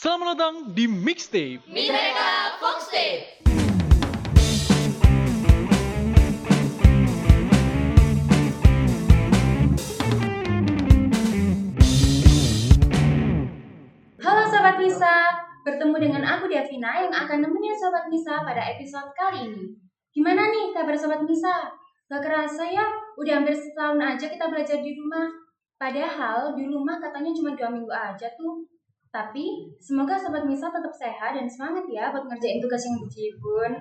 Selamat datang di Mixtape. Mineka Foxtape. Halo Sobat Misa, bertemu dengan aku Davina yang akan nemenin Sobat Misa pada episode kali ini. Gimana nih kabar Sobat Misa? Gak kerasa ya, udah hampir setahun aja kita belajar di rumah. Padahal di rumah katanya cuma dua minggu aja tuh. Tapi semoga Sobat Misa tetap sehat dan semangat ya buat ngerjain tugas yang bejibun.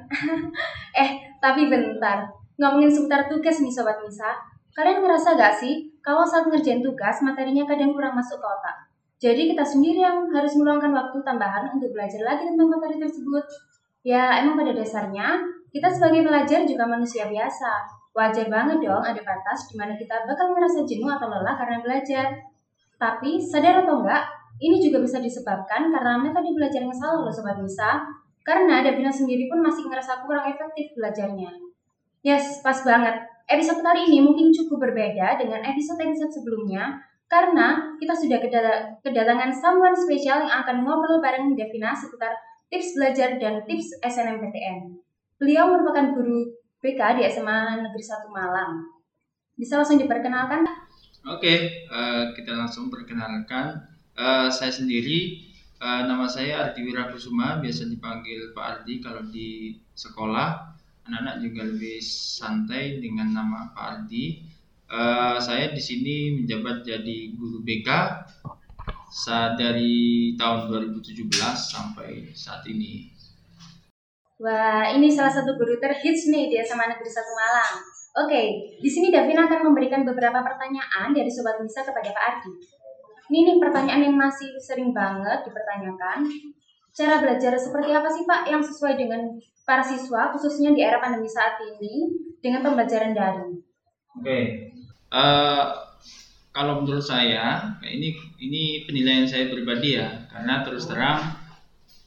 eh, tapi bentar. Ngomongin seputar tugas nih Sobat Misa. Kalian ngerasa gak sih kalau saat ngerjain tugas materinya kadang kurang masuk ke otak? Jadi kita sendiri yang harus meluangkan waktu tambahan untuk belajar lagi tentang materi tersebut. Ya, emang pada dasarnya kita sebagai pelajar juga manusia biasa. Wajar banget dong ada batas di mana kita bakal merasa jenuh atau lelah karena belajar. Tapi sadar atau enggak, ini juga bisa disebabkan karena metode belajar yang salah loh Sobat Misa. Karena Davina sendiri pun masih ngerasa kurang efektif belajarnya. Yes, pas banget. Episode kali ini mungkin cukup berbeda dengan episode-episode sebelumnya karena kita sudah kedatangan someone spesial yang akan ngobrol bareng Devina seputar tips belajar dan tips SNMPTN. Beliau merupakan guru BK di SMA Negeri 1 Malang. Bisa langsung diperkenalkan? Oke, uh, kita langsung perkenalkan. Uh, saya sendiri, uh, nama saya Ardi Wirakusuma, biasa dipanggil Pak Ardi kalau di sekolah. Anak-anak juga lebih santai dengan nama Pak Ardi. Uh, saya di sini menjabat jadi guru BK saat dari tahun 2017 sampai saat ini. Wah, ini salah satu guru terhits nih di SMA Negeri 1 Malang. Oke, di sini Davina akan memberikan beberapa pertanyaan dari Sobat Misa kepada Pak Ardi. Ini nih pertanyaan yang masih sering banget dipertanyakan. Cara belajar seperti apa sih Pak yang sesuai dengan para siswa khususnya di era pandemi saat ini dengan pembelajaran daring? Oke, Uh, kalau menurut saya, ini ini penilaian saya pribadi ya, karena terus terang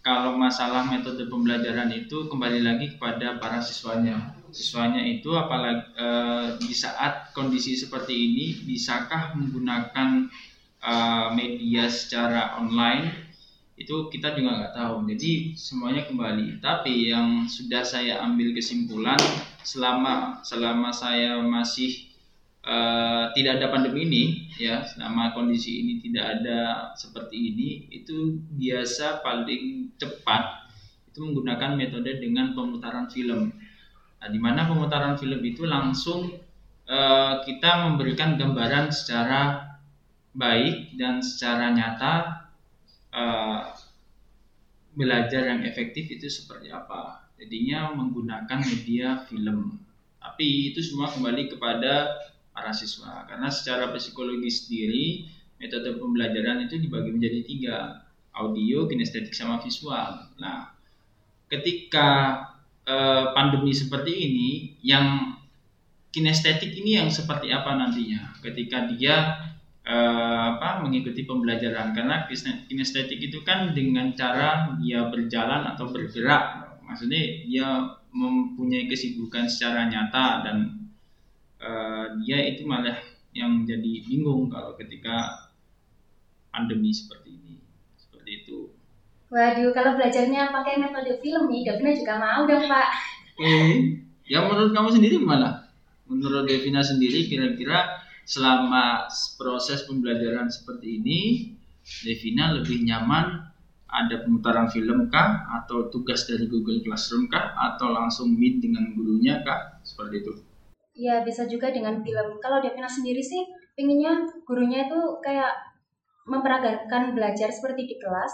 kalau masalah metode pembelajaran itu kembali lagi kepada para siswanya. Siswanya itu apalagi uh, di saat kondisi seperti ini, bisakah menggunakan uh, media secara online? Itu kita juga nggak tahu. Jadi semuanya kembali. Tapi yang sudah saya ambil kesimpulan selama selama saya masih Uh, tidak ada pandemi ini ya selama kondisi ini tidak ada seperti ini itu biasa paling cepat itu menggunakan metode dengan pemutaran film nah di mana pemutaran film itu langsung uh, kita memberikan gambaran secara baik dan secara nyata uh, belajar yang efektif itu seperti apa jadinya menggunakan media film tapi itu semua kembali kepada para siswa karena secara psikologi sendiri metode pembelajaran itu dibagi menjadi tiga audio, kinestetik sama visual. Nah, ketika eh, pandemi seperti ini, yang kinestetik ini yang seperti apa nantinya? Ketika dia eh, apa mengikuti pembelajaran karena kinestetik itu kan dengan cara dia berjalan atau bergerak, maksudnya dia mempunyai kesibukan secara nyata dan uh, dia itu malah yang jadi bingung kalau ketika pandemi seperti ini seperti itu Waduh, kalau belajarnya pakai metode film nih, Davina juga mau dong, Pak. Oke, ya menurut kamu sendiri gimana? Menurut Devina sendiri, kira-kira selama proses pembelajaran seperti ini, Devina lebih nyaman ada pemutaran film kah? Atau tugas dari Google Classroom kah? Atau langsung meet dengan gurunya kah? Seperti itu. Ya bisa juga dengan film. Kalau Devina sendiri sih pengennya gurunya itu kayak memperagakan belajar seperti di kelas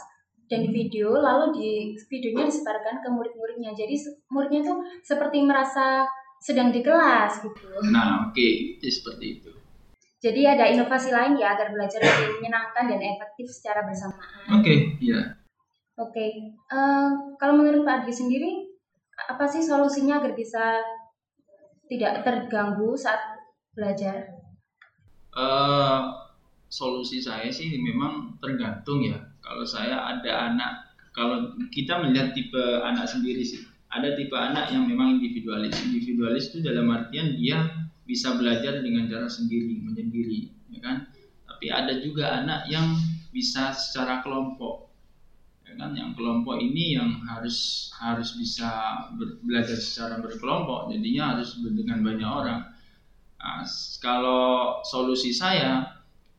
dan di video, lalu di videonya disebarkan ke murid-muridnya. Jadi muridnya tuh seperti merasa sedang di kelas gitu. Nah oke okay. itu seperti itu. Jadi ada inovasi lain ya agar belajar lebih menyenangkan dan efektif secara bersamaan. Oke, okay, iya. Oke, okay. uh, kalau menurut Pak Adi sendiri, apa sih solusinya agar bisa tidak terganggu saat belajar? Uh, solusi saya sih memang tergantung ya. Kalau saya ada anak, kalau kita melihat tipe anak sendiri sih, ada tipe anak yang memang individualis. Individualis itu dalam artian dia bisa belajar dengan cara sendiri, menyendiri, ya kan? Tapi ada juga anak yang bisa secara kelompok, ya kelompok ini yang harus harus bisa belajar secara berkelompok jadinya harus dengan banyak orang. Nah, kalau solusi saya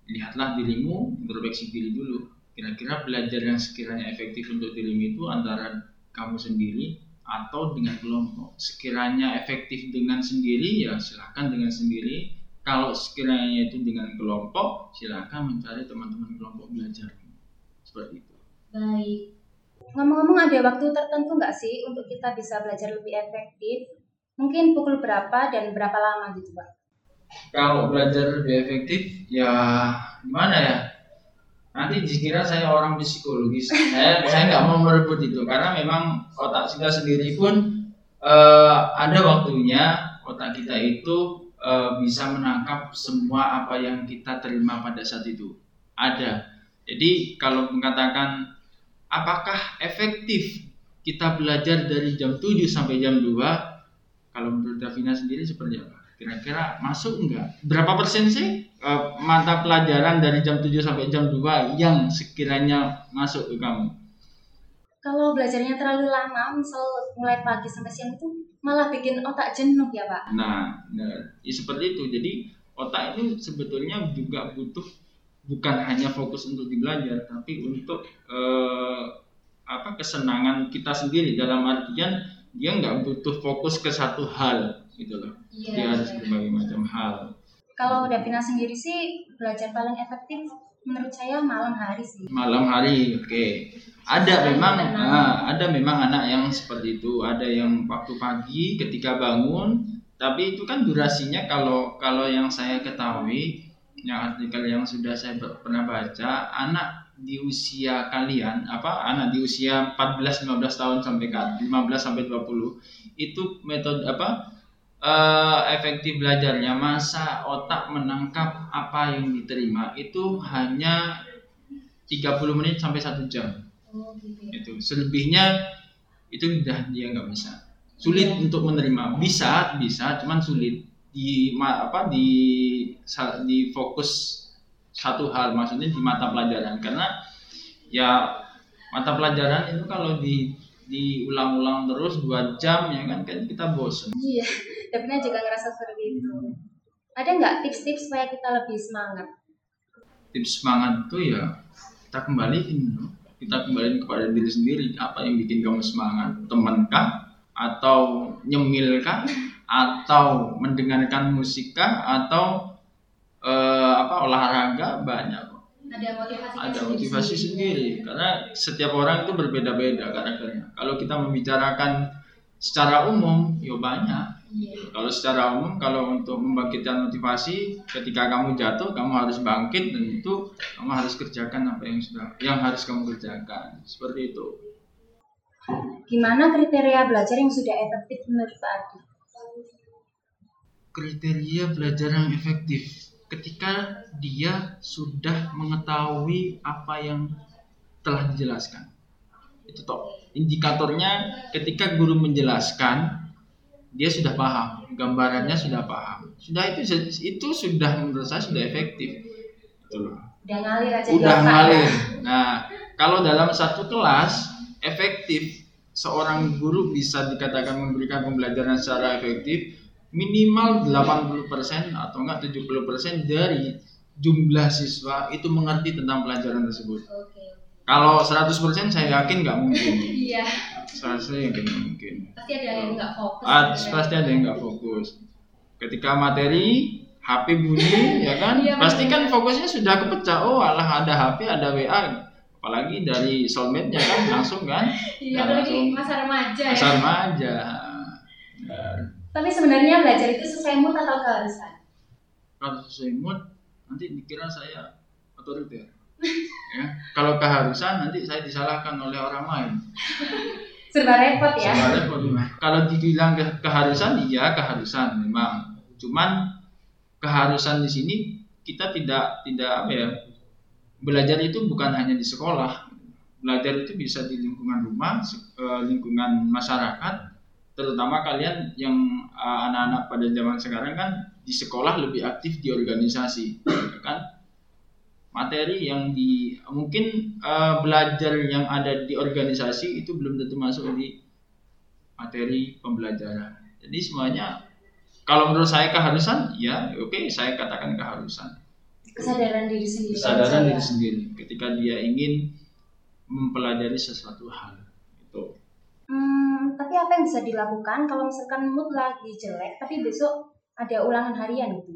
lihatlah dirimu introspeksi diri dulu. Kira-kira belajar yang sekiranya efektif untuk dirimu itu antara kamu sendiri atau dengan kelompok sekiranya efektif dengan sendiri ya silahkan dengan sendiri kalau sekiranya itu dengan kelompok silahkan mencari teman-teman kelompok belajar seperti itu Baik. Ngomong-ngomong ada waktu tertentu nggak sih untuk kita bisa belajar lebih efektif? Mungkin pukul berapa dan berapa lama gitu, Pak? kalau belajar lebih efektif ya gimana ya nanti dikira saya orang psikologis. Saya saya nggak mau merebut itu karena memang otak kita sendiri pun eh, ada waktunya otak kita itu eh, bisa menangkap semua apa yang kita terima pada saat itu. Ada. Jadi kalau mengatakan apakah efektif kita belajar dari jam 7 sampai jam 2 kalau menurut Davina sendiri seperti apa kira-kira masuk enggak berapa persen sih eh, mata pelajaran dari jam 7 sampai jam 2 yang sekiranya masuk ke kamu? Kalau belajarnya terlalu lama, misal mulai pagi sampai siang itu malah bikin otak jenuh ya, Pak. nah, nah ya seperti itu. Jadi otak ini sebetulnya juga butuh bukan hanya fokus untuk di belajar tapi untuk eh, apa kesenangan kita sendiri. Dalam artian dia nggak butuh fokus ke satu hal gitu loh. Dia harus berbagai macam hal. Kalau Davina sendiri sih belajar paling efektif menurut saya malam hari sih. malam hari oke. Ada Selain memang tenang. ah, ada memang anak yang seperti itu. Ada yang waktu pagi ketika bangun tapi itu kan durasinya kalau kalau yang saya ketahui yang artikel yang sudah saya pernah baca anak di usia kalian apa anak di usia 14 15 tahun sampai ke 15 sampai 20 itu metode apa eh, efektif belajarnya masa otak menangkap apa yang diterima itu hanya 30 menit sampai satu jam. Oh, gitu ya. itu selebihnya itu udah dia nggak bisa. Sulit Iya. untuk menerima. Bisa bisa cuman sulit. Di ma- apa di sa- di fokus satu hal maksudnya di mata pelajaran. Karena ya mata pelajaran itu kalau di diulang-ulang terus dua jam ya kan? Kan kita bosen. Iya, Davina juga ngerasa seperti itu. Ada nggak tips-tips supaya kita lebih semangat? tips semangat itu ya kita kembaliin kita kembaliin kepada diri sendiri. Apa yang bikin kamu semangat? Teman kah atau nyemil kah atau mendengarkan musik kah atau eh, apa olahraga? Banyak Ada motivasi ada motivasi sendiri karena setiap orang itu berbeda-beda karakternya kalau kita membicarakan secara umum ya banyak Iya. kalau secara umum, kalau untuk membangkitkan motivasi, ketika kamu jatuh, kamu harus bangkit dan itu kamu harus kerjakan apa yang sudah, yang harus kamu kerjakan. Seperti itu. Gimana kriteria belajar yang sudah efektif menurut Pak Adi? Kriteria belajar yang efektif ketika dia sudah mengetahui apa yang telah dijelaskan. Itu toh. Indikatornya ketika guru menjelaskan, dia sudah paham, gambarannya sudah paham. Sudah itu itu sudah menurut saya sudah efektif. Loh. Udah ngalir aja udah otak ya? ngalir. Nah, kalau dalam satu kelas efektif seorang guru bisa dikatakan memberikan pembelajaran secara efektif minimal 80% atau enggak 70% dari jumlah siswa itu mengerti tentang pelajaran tersebut. Oke. Kalau 100% saya yakin nggak mungkin. Iya, Saya yakin nggak mungkin. pasti ada yang nggak fokus. Ah, pasti ada yang nggak fokus. Ketika materi HP bunyi, ya kan? Iya, pasti kan fokusnya sudah kepecah. Oh, alah ada HP, ada WA. Apalagi dari soulmate ya kan langsung kan? Iya, Nah, apalagi langsung masa remaja ya. masa remaja. Nah, Tapi sebenarnya belajar itu sesuai mood atau keharusan? kalau sesuai mood, nanti dikira saya otoriter. ya. Kalau keharusan nanti saya disalahkan oleh orang lain. Serba repot ya. Sebenarnya kok gimana? Kalau dibilang ke keharusan, iya keharusan memang. Cuman keharusan di sini kita tidak tidak apa ya belajar itu bukan hanya di sekolah. Belajar itu bisa di lingkungan rumah, eh, lingkungan masyarakat, terutama kalian yang eh, anak-anak pada zaman sekarang kan di sekolah lebih aktif di organisasi, ya kan? materi yang di mungkin eh, belajar yang ada di organisasi itu belum tentu masuk di materi pembelajaran. Jadi semuanya kalau menurut saya keharusan, ya oke saya katakan keharusan. Kesadaran diri sendiri. Kesadaran diri ya. sendiri ketika dia ingin mempelajari sesuatu hal itu. Hmm, tapi apa yang bisa dilakukan kalau misalkan mood lagi jelek, tapi besok ada ulangan harian gitu?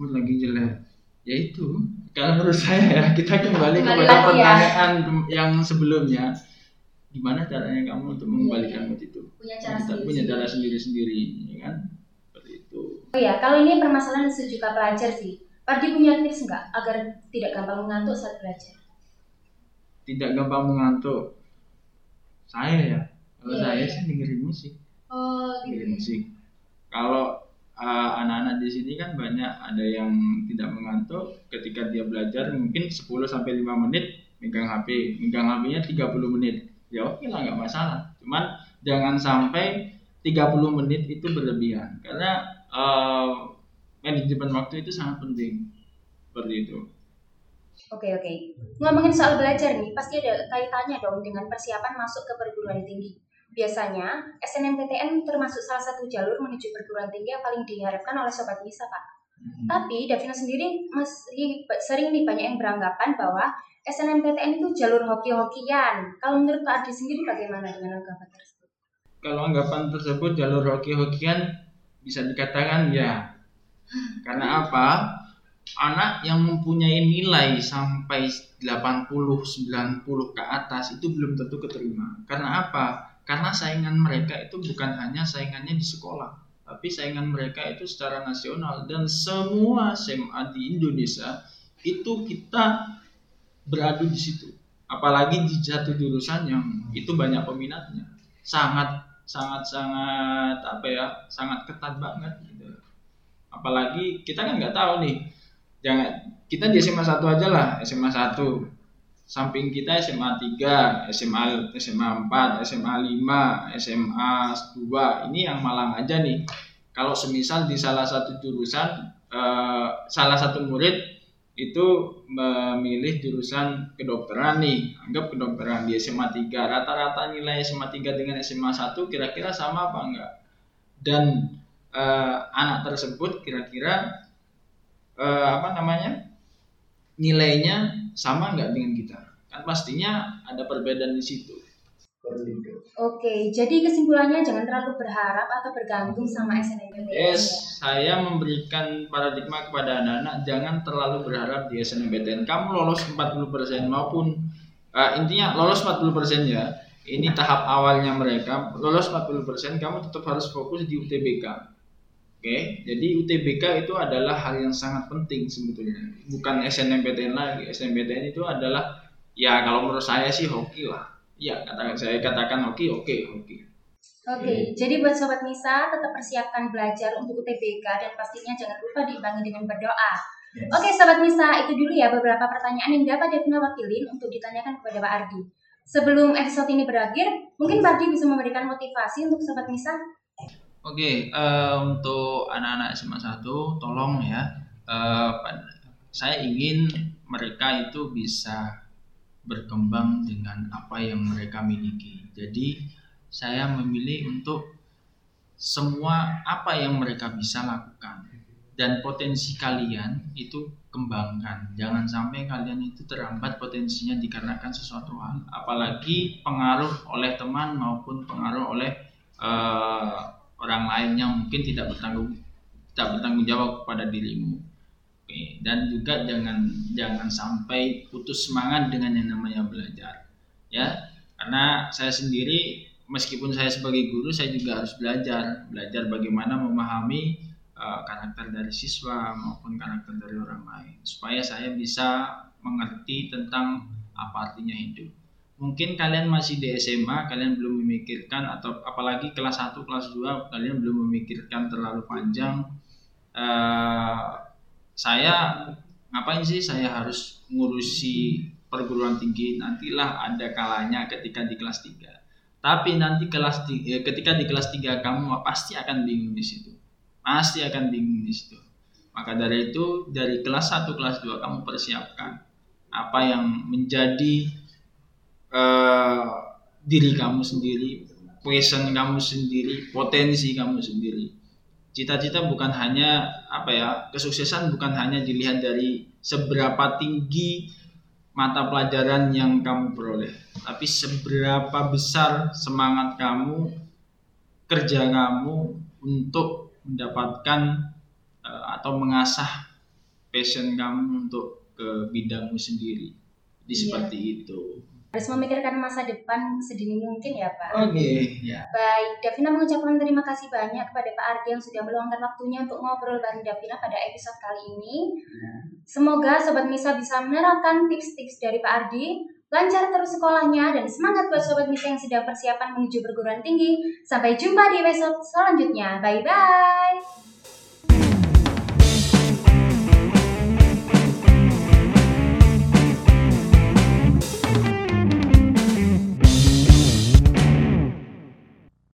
Mood lagi jelek. Ya itu. Kalau menurut saya ya kita kembali, Kembali kepada ya. pertanyaan yang sebelumnya. Gimana caranya kamu untuk mengembalikan mood itu? Punya cara kita sendiri. punya cara sendiri-sendiri, ya kan? Seperti itu. Oh ya, kalau ini permasalahan sejuta pelajar sih. Pardi punya tips nggak agar tidak gampang mengantuk saat belajar? Tidak gampang mengantuk. Saya ya, kalau Iya, saya sih dengerin musik. Oh, dengerin musik. Kalau uh, anak-anak di sini kan banyak ada yang tidak mengantuk ketika dia belajar mungkin 10 sampai 5 menit megang HP, megang HP-nya 30 menit. Ya oke lah nggak masalah. Cuman jangan sampai 30 menit itu berlebihan karena uh, manajemen waktu itu sangat penting. Seperti itu. Oke oke. Ngomongin soal belajar nih, pasti ada kaitannya dong dengan persiapan masuk ke perguruan tinggi. Biasanya SNMPTN termasuk salah satu jalur menuju perguruan tinggi yang paling diharapkan oleh sobat Nisa, Pak. Tapi Davina sendiri masih sering nih banyak yang beranggapan bahwa SNMPTN itu jalur hoki-hokian. Kalau menurut Pak Adi sendiri bagaimana dengan anggapan tersebut? Kalau anggapan tersebut jalur hoki-hokian bisa dikatakan ya. Karena apa? Anak yang mempunyai nilai sampai 80 90 ke atas itu belum tentu keterima. Karena apa? Karena saingan mereka itu bukan hanya saingannya di sekolah, tapi saingan mereka itu secara nasional dan semua SMA di Indonesia itu kita beradu di situ. Apalagi di satu jurusan yang itu banyak peminatnya. Sangat sangat sangat apa ya? Sangat ketat banget gitu. Apalagi kita kan nggak tahu nih. Jangan kita di SMA 1 aja lah, SMA 1 samping kita SMA 3, SMA SMA 4, SMA 5, SMA 2. Ini yang Malang aja nih. Kalau semisal di salah satu jurusan eh, salah satu murid itu memilih jurusan kedokteran nih, anggap kedokteran di SMA 3. Rata-rata nilai SMA 3 dengan SMA 1 kira-kira sama apa enggak? Dan eh, anak tersebut kira-kira eh, apa namanya? Nilainya sama nggak dengan kita kan pastinya ada perbedaan di situ Oke, jadi kesimpulannya jangan terlalu berharap atau bergantung sama SNMPTN. yes ya. saya memberikan paradigma kepada anak-anak jangan terlalu berharap di SNMPTN kamu lolos 40% maupun eh, intinya lolos 40% ya ini tahap awalnya mereka lolos 40% kamu tetap harus fokus di UTBK Oke, jadi UTBK itu adalah hal yang sangat penting sebetulnya. Bukan SNMPTN lagi. SNMPTN itu adalah ya kalau menurut saya sih hoki lah. Ya, katakan saya katakan hoki, oke, hoki. Oke, jadi buat Sobat Nisa tetap persiapkan belajar untuk UTBK dan pastinya jangan lupa diimbangi dengan berdoa. Oke Sobat Nisa, itu dulu ya beberapa pertanyaan yang dapat Devina wakilin untuk ditanyakan kepada Pak Ardi. Sebelum episode ini berakhir, mungkin Pak Ardi bisa memberikan motivasi untuk Sobat Nisa. Oke, eh, untuk anak-anak SMA 1 tolong ya pad- saya ingin mereka itu bisa berkembang dengan apa yang mereka miliki. Jadi saya memilih untuk semua apa yang mereka bisa lakukan dan potensi kalian itu kembangkan. Jangan sampai kalian itu terhambat potensinya dikarenakan sesuatu hal, apalagi pengaruh oleh teman maupun pengaruh oleh eh, orang lain yang mungkin tidak bertanggung tidak bertanggung jawab kepada dirimu. Oke, dan juga jangan jangan sampai putus semangat dengan yang namanya belajar. Ya, karena saya sendiri meskipun saya sebagai guru saya juga harus belajar, belajar bagaimana memahami eh, karakter dari siswa maupun karakter dari orang lain supaya saya bisa mengerti tentang apa artinya hidup mungkin kalian masih di SMA, kalian belum memikirkan atau apalagi kelas 1, kelas 2 kalian belum memikirkan terlalu panjang. Eh, saya ngapain sih saya harus ngurusi perguruan tinggi? Nantilah ada kalanya ketika di kelas 3. Tapi nanti kelas ti- eh, ketika di kelas 3 kamu pasti akan bingung di situ. Pasti akan bingung di situ. Maka dari itu dari kelas 1 kelas 2 kamu persiapkan apa yang menjadi eh, diri kamu sendiri, passion kamu sendiri, potensi kamu sendiri. Cita-cita bukan hanya apa ya, kesuksesan bukan hanya dilihat dari seberapa tinggi mata pelajaran yang kamu peroleh, tapi seberapa besar semangat kamu, kerja kamu untuk mendapatkan uh, atau mengasah passion kamu untuk ke bidangmu sendiri. Jadi Iya. seperti itu. Harus memikirkan masa depan sedini mungkin ya Pak. Oke, ya. Baik, Davina mengucapkan terima kasih banyak kepada Pak Ardi yang sudah meluangkan waktunya untuk ngobrol bareng Davina pada episode kali ini. Semoga Sobat Misa bisa menerapkan tips-tips dari Pak Ardi, lancar terus sekolahnya, dan semangat buat Sobat Misa yang sedang persiapan menuju perguruan tinggi. Sampai jumpa di episode selanjutnya. Bye-bye!